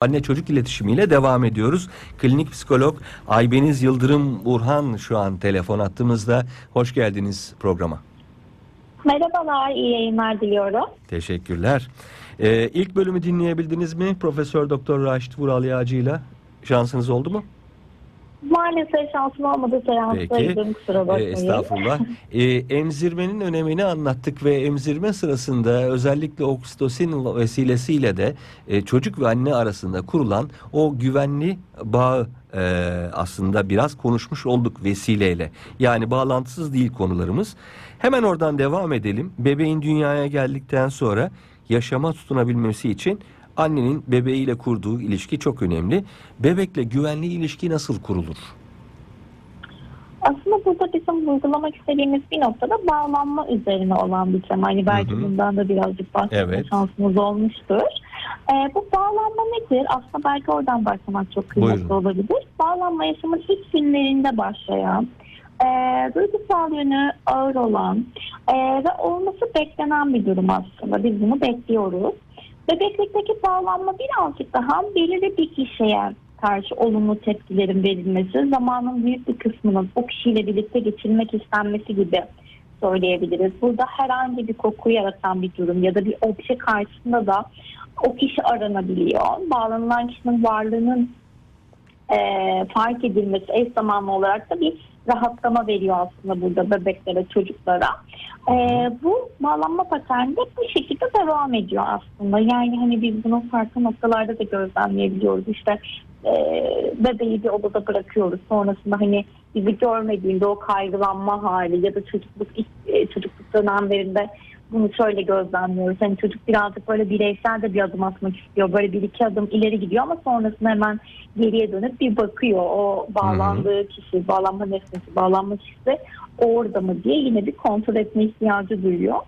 Anne çocuk iletişimiyle devam ediyoruz. Klinik psikolog Aybeniz Yıldırım Burhan şu an telefon attığımızda. Hoş geldiniz programa. Merhabalar, iyi yayınlar diliyorum. Teşekkürler. Ee, ilk bölümü dinleyebildiniz mi? Profesör Doktor Raşit Vural Yağcı'yla şansınız oldu mu? Maalesef şansım olmadı Peki. seanstaydım kusura Ee, bakmayın. estağfurullah. Ee, emzirmenin önemini anlattık ve emzirme sırasında özellikle oksitosin vesilesiyle de e, çocuk ve anne arasında kurulan o güvenli bağı e, aslında biraz konuşmuş olduk vesileyle. Yani bağlantısız değil konularımız. Hemen oradan devam edelim. Bebeğin dünyaya geldikten sonra yaşama tutunabilmesi için annenin bebeğiyle kurduğu ilişki çok önemli. Bebekle güvenli ilişki nasıl kurulur? Aslında burada bizim vurgulamak istediğimiz bir noktada bağlanma üzerine olan bir tema. Hani belki Hı hı. bundan da birazcık bahsetme Evet. şansımız olmuştur. Ee, bu bağlanma nedir? Aslında belki oradan başlamak çok kıymetli Buyurun. olabilir. Bağlanma yaşamın ilk günlerinde başlayan, e, duygusal yönü ağır olan e, ve olması beklenen bir durum aslında. Biz bunu bekliyoruz. Bebeklikteki bağlanma birazcık daha belirli bir kişiye karşı olumlu tepkilerin verilmesi, zamanın büyük bir kısmının o kişiyle birlikte geçirmek istenmesi gibi söyleyebiliriz. Burada herhangi bir koku yaratan bir durum ya da bir obje karşısında da o kişi aranabiliyor. Bağlanılan kişinin varlığının e, fark edilmesi eş zamanlı olarak da bir rahatlama veriyor aslında burada bebeklere, çocuklara. E, bu bağlanma paterni de bu şekilde devam ediyor aslında. Yani hani biz bunu farklı noktalarda da gözlemleyebiliyoruz. İşte e, bebeği bir odada bırakıyoruz. Sonrasında hani bizi görmediğinde o kaygılanma hali ya da çocukluk e, çocukluk dönemlerinde bunu şöyle gözlemliyoruz. Hani çocuk birazcık böyle bireysel de bir adım atmak istiyor. Böyle bir iki adım ileri gidiyor ama sonrasında hemen geriye dönüp bir bakıyor. O bağlandığı kişi, bağlanma nesnesi, bağlanma kişisi orada mı diye yine bir kontrol etme ihtiyacı duyuyor.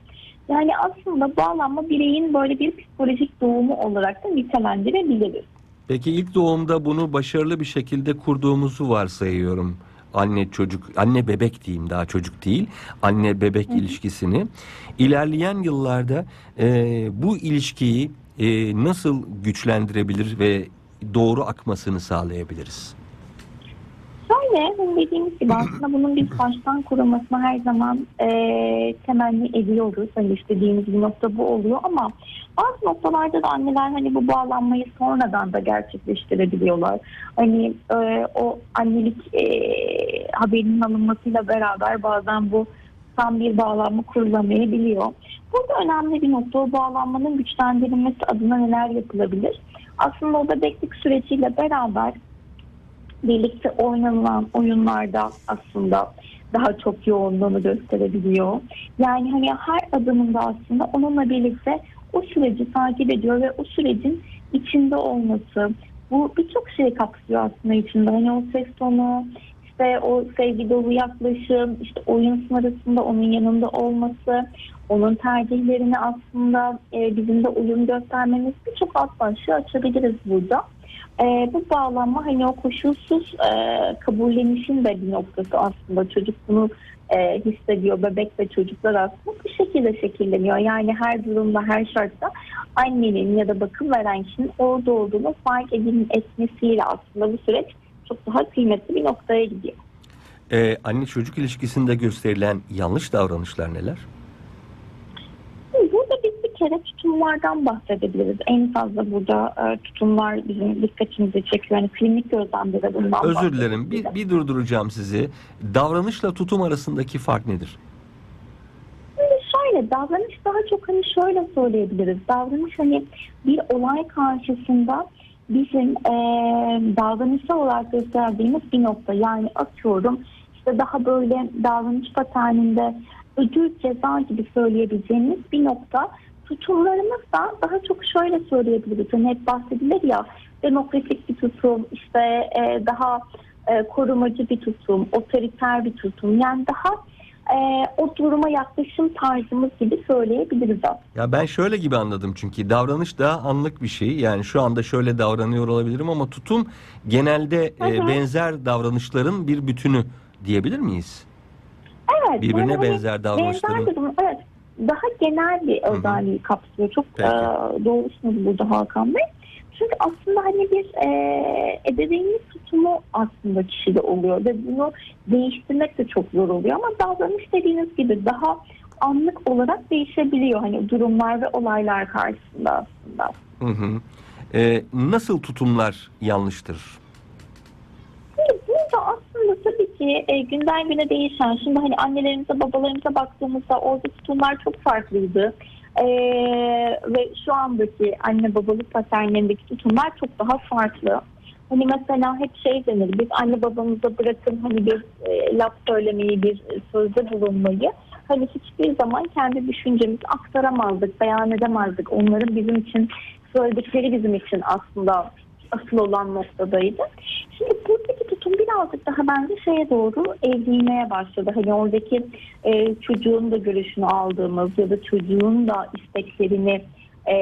Yani aslında bağlanma bireyin böyle bir psikolojik doğumu olarak da nitelendirebiliriz. Peki ilk doğumda bunu başarılı bir şekilde kurduğumuzu varsayıyorum. Anne çocuk, anne bebek diyeyim daha çocuk değil. Anne bebek ilişkisini. İlerleyen yıllarda e, bu ilişkiyi e, nasıl güçlendirebilir ve doğru akmasını sağlayabiliriz? Şöyle hani dediğimiz gibi aslında bunun biz baştan kurulmasını her zaman e, temenni ediyoruz. Hani istediğimiz bir nokta bu oluyor ama bazı noktalarda da anneler hani bu bağlanmayı sonradan da gerçekleştirebiliyorlar. Hani e, o annelik e, haberinin alınmasıyla beraber bazen bu tam bir bağlanma kurulamayabiliyor. Burada önemli bir nokta o bağlanmanın güçlendirilmesi adına neler yapılabilir? Aslında o bebeklik süreciyle beraber birlikte oynanılan oyunlarda aslında daha çok yoğunluğunu gösterebiliyor. Yani hani her adımında aslında onunla birlikte o süreci takip ediyor ve o sürecin içinde olması. Bu birçok şey kapsıyor aslında içinde. Hani o ses tonu, işte o sevgi dolu yaklaşım, işte oyun sırasında onun yanında olması, onun tercihlerini aslında e, bizim de uyum göstermemiz birçok alt başlığı açabiliriz burada. E, bu bağlanma hani o koşulsuz e, kabullenişin de bir noktası aslında çocuk bunu e, hissediyor bebek ve çocuklar aslında bu şekilde şekilleniyor yani her durumda her şartta annenin ya da bakım veren kişinin orada olduğunu fark edin etmesiyle aslında bu süreç çok daha kıymetli bir noktaya gidiyor. Ee, anne çocuk ilişkisinde gösterilen yanlış davranışlar neler? Kere tutumlardan bahsedebiliriz. En fazla burada e, tutumlar bizim dikkatimizi çekiyor. Yani klinik gözlemde de bundan Özür dilerim. Bir, bir durduracağım sizi. Davranışla tutum arasındaki fark nedir? Şöyle davranış daha çok hani şöyle söyleyebiliriz. Davranış hani bir olay karşısında bizim e, davranışsal olarak gösterdiğimiz bir nokta. Yani atıyorum işte daha böyle davranış paterninde ödül ceza gibi söyleyebileceğimiz bir nokta. Tutumlarımız da daha çok şöyle söyleyebiliriz. Hani hep bahsedilir ya demokratik bir tutum, işte e, daha e, korumacı bir tutum, otoriter bir tutum. Yani daha e, o duruma yaklaşım tarzımız gibi söyleyebiliriz aslında. Ya ben şöyle gibi anladım çünkü davranış daha anlık bir şey. Yani şu anda şöyle davranıyor olabilirim ama tutum genelde e, benzer davranışların bir bütünü diyebilir miyiz? Evet, Birbirine yani hani benzer davranışların. benzer bir durum, evet. Daha genel bir özelliği kapsıyor. Çok Peki. e, doğrusunuz burada Hakan Bey. Çünkü aslında hani bir e, ebeveynlik tutumu aslında kişide oluyor ve bunu değiştirmek de çok zor oluyor ama davranış dediğiniz gibi daha anlık olarak değişebiliyor hani durumlar ve olaylar karşısında aslında. Hı hı. E, nasıl tutumlar yanlıştır? Burada aslında tabii ki e, günden güne değişen, şimdi hani annelerimize babalarımıza baktığımızda orada tutumlar çok farklıydı. E, ve şu andaki anne babalık paternlerindeki tutumlar çok daha farklı. Hani mesela hep şey denir, biz anne babamıza bırakın hani bir e, laf söylemeyi, bir sözde bulunmayı hani hiçbir zaman kendi düşüncemizi aktaramazdık, beyan edemezdik. Onların bizim için söyledikleri bizim için aslında asıl olan noktadaydı. Şimdi buradaki tutum birazcık daha bence şeye doğru evrilmeye başladı. Hani oradaki e, çocuğun da görüşünü aldığımız ya da çocuğun da isteklerini e,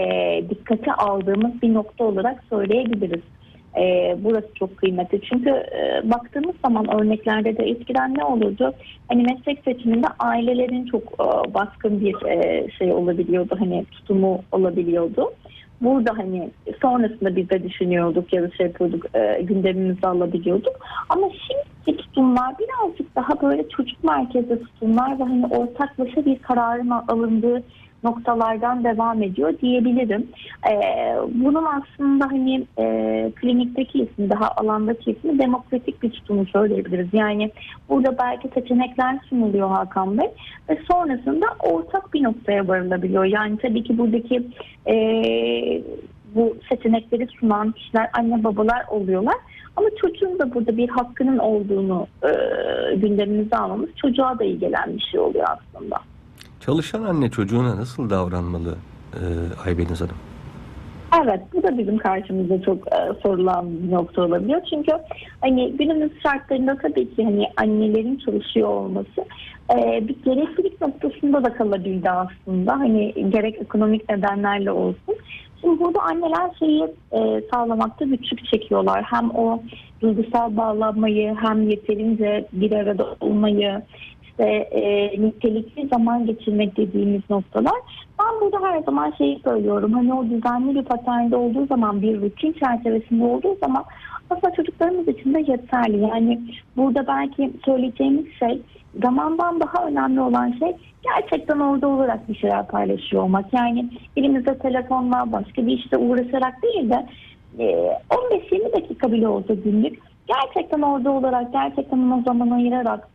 dikkate aldığımız bir nokta olarak söyleyebiliriz. E, burası çok kıymetli. Çünkü e, baktığımız zaman örneklerde de eskiden ne olurdu? Hani meslek seçiminde ailelerin çok e, baskın bir e, şey olabiliyordu. Hani tutumu olabiliyordu burada hani sonrasında biz de düşünüyorduk ya da şey yapıyorduk e, gündemimizi alabiliyorduk. Ama şimdiki tutumlar birazcık daha böyle çocuk merkezli tutumlar ve hani ortaklaşa bir kararın alındığı noktalardan devam ediyor diyebilirim. Ee, bunun aslında hani e, klinikteki ismi daha alandaki ismi demokratik bir tutumu söyleyebiliriz. Yani burada belki seçenekler sunuluyor Hakan Bey ve sonrasında ortak bir noktaya varılabiliyor. Yani tabii ki buradaki e, bu seçenekleri sunan kişiler anne babalar oluyorlar. Ama çocuğun da burada bir hakkının olduğunu e, gündemimize almamız çocuğa da iyi bir şey oluyor aslında. Çalışan anne çocuğuna nasıl davranmalı e, Aybeniz Hanım? Evet bu da bizim karşımıza çok e, sorulan bir nokta olabiliyor. Çünkü hani günümüz şartlarında tabii ki hani annelerin çalışıyor olması e, bir gereklilik noktasında da kalabildi aslında. Hani gerek ekonomik nedenlerle olsun. Şimdi burada anneler şeyi e, sağlamakta güçlük çekiyorlar. Hem o duygusal bağlanmayı hem yeterince bir arada olmayı işte e, nitelikli zaman geçirmek dediğimiz noktalar. Ben burada her zaman şeyi söylüyorum. Hani o düzenli bir paternde olduğu zaman bir rutin çerçevesinde olduğu zaman aslında çocuklarımız için de yeterli. Yani burada belki söyleyeceğimiz şey zamandan daha önemli olan şey gerçekten orada olarak bir şeyler paylaşıyor olmak. Yani elimizde telefonla başka bir işte uğraşarak değil de 15-20 dakika bile olsa günlük gerçekten orada olarak gerçekten ona zaman ayırarak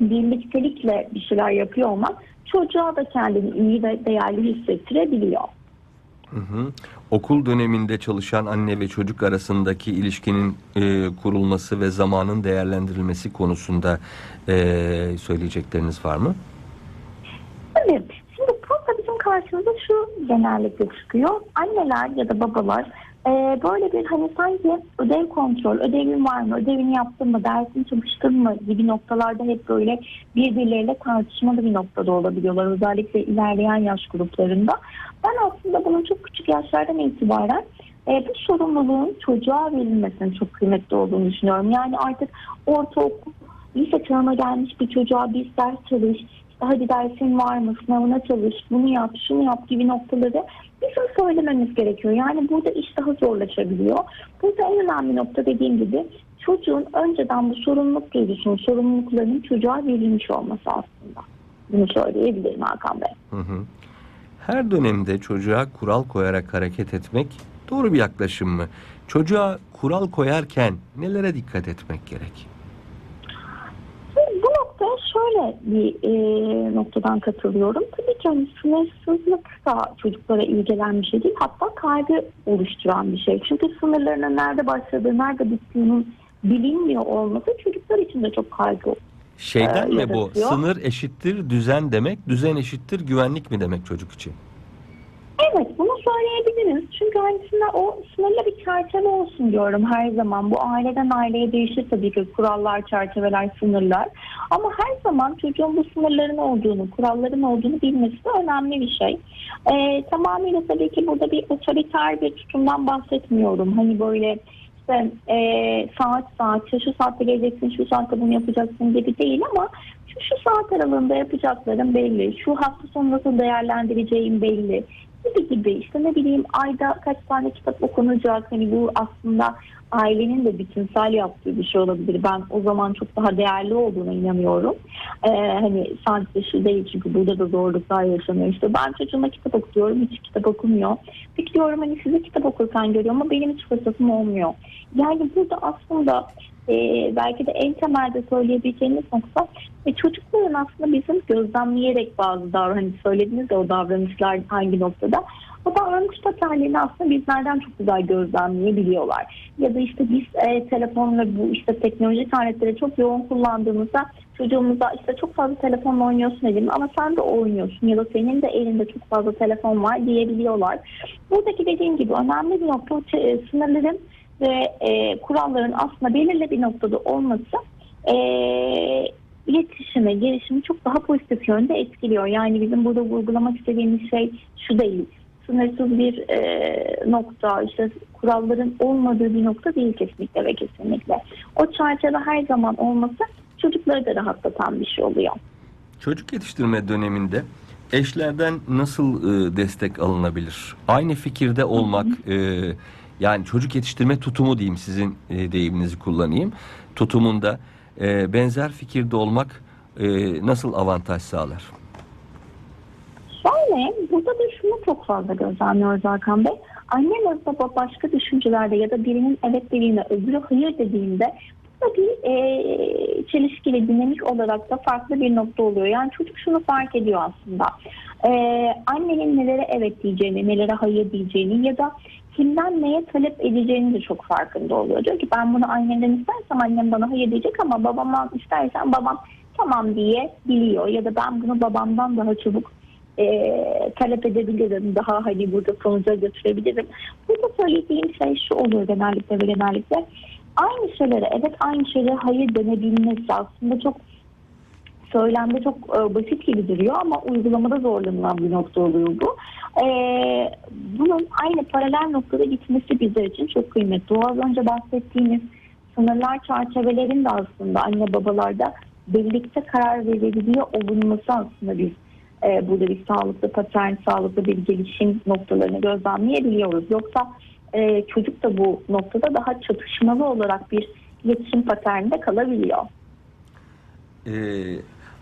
birliktelikle bir şeyler yapıyor olmak çocuğa da kendini iyi ve değerli hissettirebiliyor. Hı hı. Okul döneminde çalışan anne ve çocuk arasındaki ilişkinin e, kurulması ve zamanın değerlendirilmesi konusunda e, söyleyecekleriniz var mı? Tabii. Şimdi burada bizim karşımıza şu genellikle çıkıyor. Anneler ya da babalar e, böyle bir hani sanki ödev kontrol, ödevin var mı, ödevini yaptın mı, dersini çalıştın mı gibi noktalarda hep böyle birbirleriyle tartışmalı bir noktada olabiliyorlar. Özellikle ilerleyen yaş gruplarında. Ben aslında bunun çok küçük yaşlardan itibaren e, bu sorumluluğun çocuğa verilmesinin çok kıymetli olduğunu düşünüyorum. Yani artık ortaokul, lise çağına gelmiş bir çocuğa bir ders çalış, hadi dersin var mı, sınavına çalış, bunu yap, şunu yap gibi noktaları bizim söylememiz gerekiyor. Yani burada iş daha zorlaşabiliyor. Burada en önemli nokta dediğim gibi çocuğun önceden bu sorumluluk duygusunun, sorumluluklarının çocuğa verilmiş olması aslında. Bunu söyleyebilirim Hakan Bey. Hı hı. Her dönemde çocuğa kural koyarak hareket etmek doğru bir yaklaşım mı? Çocuğa kural koyarken nelere dikkat etmek gerek? Şöyle bir e, noktadan katılıyorum. Tabii ki hani sınırsızlık da çocuklara iyi gelen bir şey değil. Hatta kaygı oluşturan bir şey. Çünkü sınırlarının nerede başladığı, nerede bittiğinin bilinmiyor olması çocuklar için de çok kaygı Şeyden Ee, mi bu? Sınır eşittir düzen demek, düzen eşittir güvenlik mi demek çocuk için? Evet bunu söyleyebiliriz. Çünkü aslında o sınırlı bir çerçeve olsun diyorum her zaman. Bu aileden aileye değişir tabii ki kurallar, çerçeveler, sınırlar. Ama her zaman çocuğun bu sınırların olduğunu, kuralların olduğunu bilmesi de önemli bir şey. Ee, tamamıyla tabii ki burada bir otoriter bir tutumdan bahsetmiyorum. Hani böyle işte e, saat saat, şu, saatte geleceksin, şu saatte bunu yapacaksın gibi değil ama şu, şu saat aralığında yapacaklarım belli. Şu hafta sonu nasıl değerlendireceğim belli gibi gibi işte ne bileyim ayda kaç tane kitap okunacak hani bu aslında ailenin de bütünsel yaptığı bir şey olabilir. Ben o zaman çok daha değerli olduğuna inanıyorum. Ee, hani sadece şu değil çünkü burada da zorluklar yaşanıyor. İşte ben çocuğuma kitap okuyorum hiç kitap okumuyor. Peki diyorum hani size kitap okurken görüyorum ama benim hiç fırsatım olmuyor. Yani burada aslında e, belki de en temelde söyleyebileceğimiz nokta ve çocukların aslında bizim gözlemleyerek bazı davran hani söylediniz de o davranışlar hangi noktada o davranış paternlerini aslında bizlerden çok güzel gözlemleyebiliyorlar. Ya da işte biz e, telefon ve bu işte teknolojik aletleri çok yoğun kullandığımızda çocuğumuza işte çok fazla telefonla oynuyorsun dedim ama sen de oynuyorsun ya da senin de elinde çok fazla telefon var diyebiliyorlar. Buradaki dediğim gibi önemli bir nokta e, sınırların ve e, kuralların aslında belirli bir noktada olması e, iletişime, gelişimi çok daha pozitif yönde etkiliyor. Yani bizim burada vurgulamak istediğimiz şey şu değil. Sınırsız bir e, nokta, işte kuralların olmadığı bir nokta değil kesinlikle ve kesinlikle. O çerçeve her zaman olması çocukları da rahatlatan bir şey oluyor. Çocuk yetiştirme döneminde eşlerden nasıl e, destek alınabilir? Aynı fikirde olmak, e, yani çocuk yetiştirme tutumu diyeyim sizin e, deyiminizi kullanayım. Tutumunda e, benzer fikirde olmak e, nasıl avantaj sağlar? Şöyle, burada da şunu çok fazla gözlemliyoruz Hakan Bey. Anne ve baba başka düşüncelerde ya da birinin evet dediğinde öbürü hayır dediğinde bir e, çelişkili dinamik olarak da farklı bir nokta oluyor. Yani çocuk şunu fark ediyor aslında. E, annenin nelere evet diyeceğini, nelere hayır diyeceğini ya da kimden neye talep edeceğini de çok farkında oluyor. Diyor ki ben bunu annemden istersem annem bana hayır diyecek ama babamdan istersen babam tamam diye biliyor. Ya da ben bunu babamdan daha çabuk e, talep edebilirim. Daha hani burada sonuca götürebilirim. Burada söylediğim şey şu oluyor genellikle ve genellikle. Aynı şeylere evet aynı şeylere hayır denebilmesi aslında çok söylemde çok e, basit gibi duruyor ama uygulamada zorlanılan bir nokta oluyor bu. E, bunun aynı paralel noktada gitmesi bizler için çok kıymetli. O az önce bahsettiğimiz sınırlar çerçevelerin de aslında anne babalarda birlikte karar verebiliyor olunması aslında biz e, burada bir sağlıklı patern, sağlıklı bir gelişim noktalarını gözlemleyebiliyoruz. Yoksa e, çocuk da bu noktada daha çatışmalı olarak bir iletişim paterninde kalabiliyor. Ee,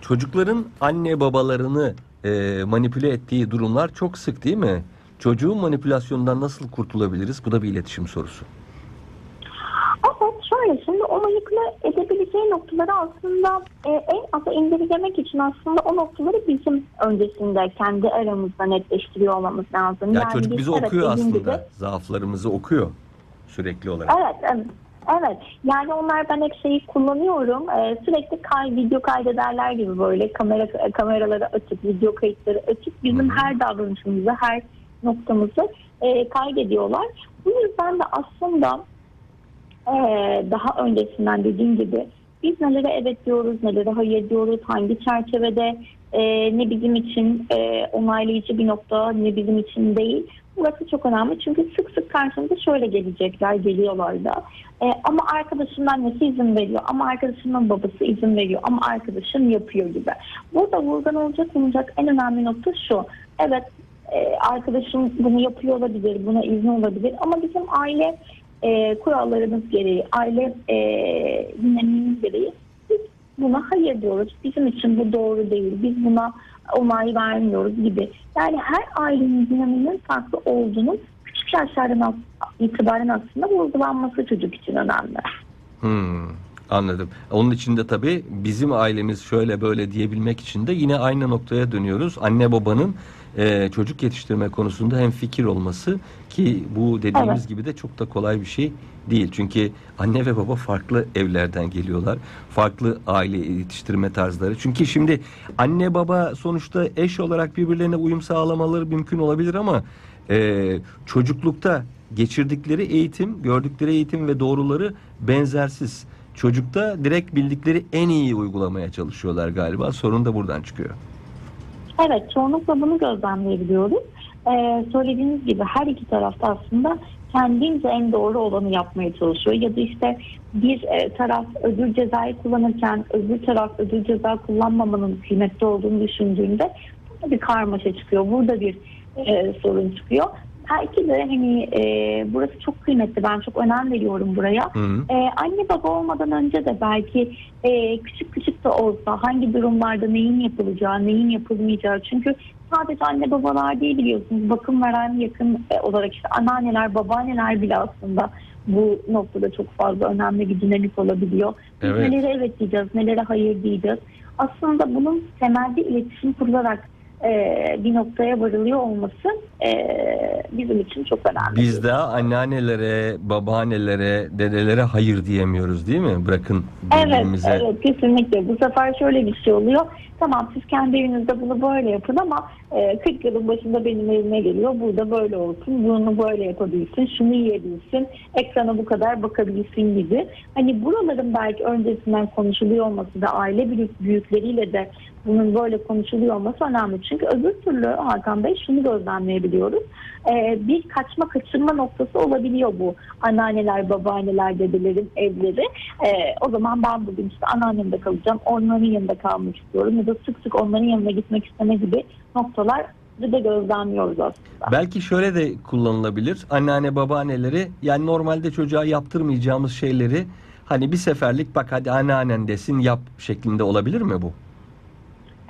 çocukların anne babalarını e, manipüle ettiği durumlar çok sık değil mi? Çocuğun manipülasyonundan nasıl kurtulabiliriz? Bu da bir iletişim sorusu. Evet şöyle şimdi o manipüle edebileceği noktaları aslında e, en aza indirgemek için aslında o noktaları bizim öncesinde kendi aramızda netleştiriyor olmamız lazım. Ya çocuk biz bizi okuyor aslında. gibi- Zaaflarımızı okuyor sürekli olarak. Evet, evet. Evet. Yani onlar ben hep şeyi kullanıyorum. Ee, sürekli kay, video kaydederler gibi böyle kamera kameraları açıp, video kayıtları açıp bizim her davranışımızı, her noktamızı e, kaydediyorlar. Bu yüzden de aslında e, daha öncesinden dediğim gibi biz nelere evet diyoruz, nelere hayır diyoruz, hangi çerçevede e, ne bizim için e, onaylayıcı bir nokta, ne bizim için değil. Burası çok önemli çünkü sık sık karşımıza şöyle gelecekler, geliyorlar da. E, ama arkadaşımın annesi izin veriyor, ama arkadaşımın babası izin veriyor, ama arkadaşım yapıyor gibi. Burada vurgulanacak olacak en önemli nokta şu. Evet e, arkadaşım bunu yapıyor olabilir, buna izin olabilir ama bizim aile e, kurallarımız gereği, aile e, dinamiğimiz gereği biz buna hayır diyoruz. Bizim için bu doğru değil. Biz buna onay vermiyoruz gibi. Yani her ailenin dinamiğinin farklı olduğunu küçük yaşlardan itibaren aslında vurgulanması çocuk için önemli. Hmm, anladım. Onun için de tabii bizim ailemiz şöyle böyle diyebilmek için de yine aynı noktaya dönüyoruz. Anne babanın e, çocuk yetiştirme konusunda hem fikir olması ki bu dediğimiz Evet. gibi de çok da kolay bir şey değil. Çünkü anne ve baba farklı evlerden geliyorlar. Farklı aile yetiştirme tarzları. Çünkü şimdi anne baba sonuçta eş olarak birbirlerine uyum sağlamaları mümkün olabilir ama e, çocuklukta geçirdikleri eğitim, gördükleri eğitim ve doğruları benzersiz. Çocukta direkt bildikleri en iyi uygulamaya çalışıyorlar galiba. Sorun da buradan çıkıyor. Evet, çoğunlukla bunu gözlemleyebiliyoruz. Ee, söylediğiniz gibi her iki tarafta aslında kendince en doğru olanı yapmaya çalışıyor. Ya da işte bir e, taraf ödül cezayı kullanırken öbür taraf ödül ceza kullanmamanın kıymetli olduğunu düşündüğünde bir karmaşa çıkıyor. Burada bir e, sorun çıkıyor. Belki de hani e, burası çok kıymetli. Ben çok önem veriyorum buraya. Hı hı. Ee, anne baba olmadan önce de belki e, küçük küçük de olsa hangi durumlarda neyin yapılacağı, neyin yapılmayacağı. Çünkü sadece anne babalar değil biliyorsunuz bakım veren yakın e, olarak işte anneanneler, babaanneler bile aslında bu noktada çok fazla önemli bir dinamik olabiliyor. Biz Evet. nelere evet diyeceğiz, nelere hayır diyeceğiz. Aslında bunun temelde iletişim kurularak e, bir noktaya varılıyor olması e, bizim için çok önemli. Biz de anneannelere, babaannelere, dedelere hayır diyemiyoruz değil mi? Bırakın Evet, birbirimize. evet kesinlikle. Bu sefer şöyle bir şey oluyor. Tamam siz kendi evinizde bunu böyle yapın ama e, 40 yılın başında benim evime geliyor. Burada böyle olsun, bunu böyle yapabilsin, şunu yiyebilsin, ekrana bu kadar bakabilsin gibi. Hani buraların belki öncesinden konuşuluyor olması ve aile büyük, büyükleriyle de bunun böyle konuşuluyor olması önemli. Çünkü öbür türlü Hakan Bey şunu gözlemleyebiliyoruz. E, bir kaçma kaçırma noktası olabiliyor bu anneanneler, babaanneler, dedelerin evleri. E, o zaman ben bugün işte anneannemde kalacağım, onların yanında kalmak istiyorum ya da sık sık onların yanına gitmek isteme gibi noktalar da gözlemliyoruz aslında. Belki şöyle de kullanılabilir. Anneanne babaanneleri yani normalde çocuğa yaptırmayacağımız şeyleri hani bir seferlik bak hadi anneannen desin yap şeklinde olabilir mi bu?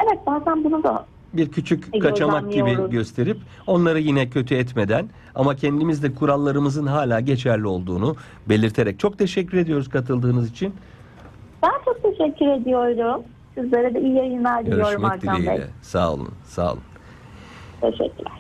Evet bazen bunu da Bir küçük E, kaçamak gibi gösterip onları yine kötü etmeden ama kendimiz de kurallarımızın hala geçerli olduğunu belirterek çok teşekkür ediyoruz katıldığınız için. ben çok teşekkür ediyorum. Sizlere de iyi yayınlar diliyorum Görüşmek Hakan Bey. dileğiyle. Sağ olun. Sağ olun. Teşekkürler.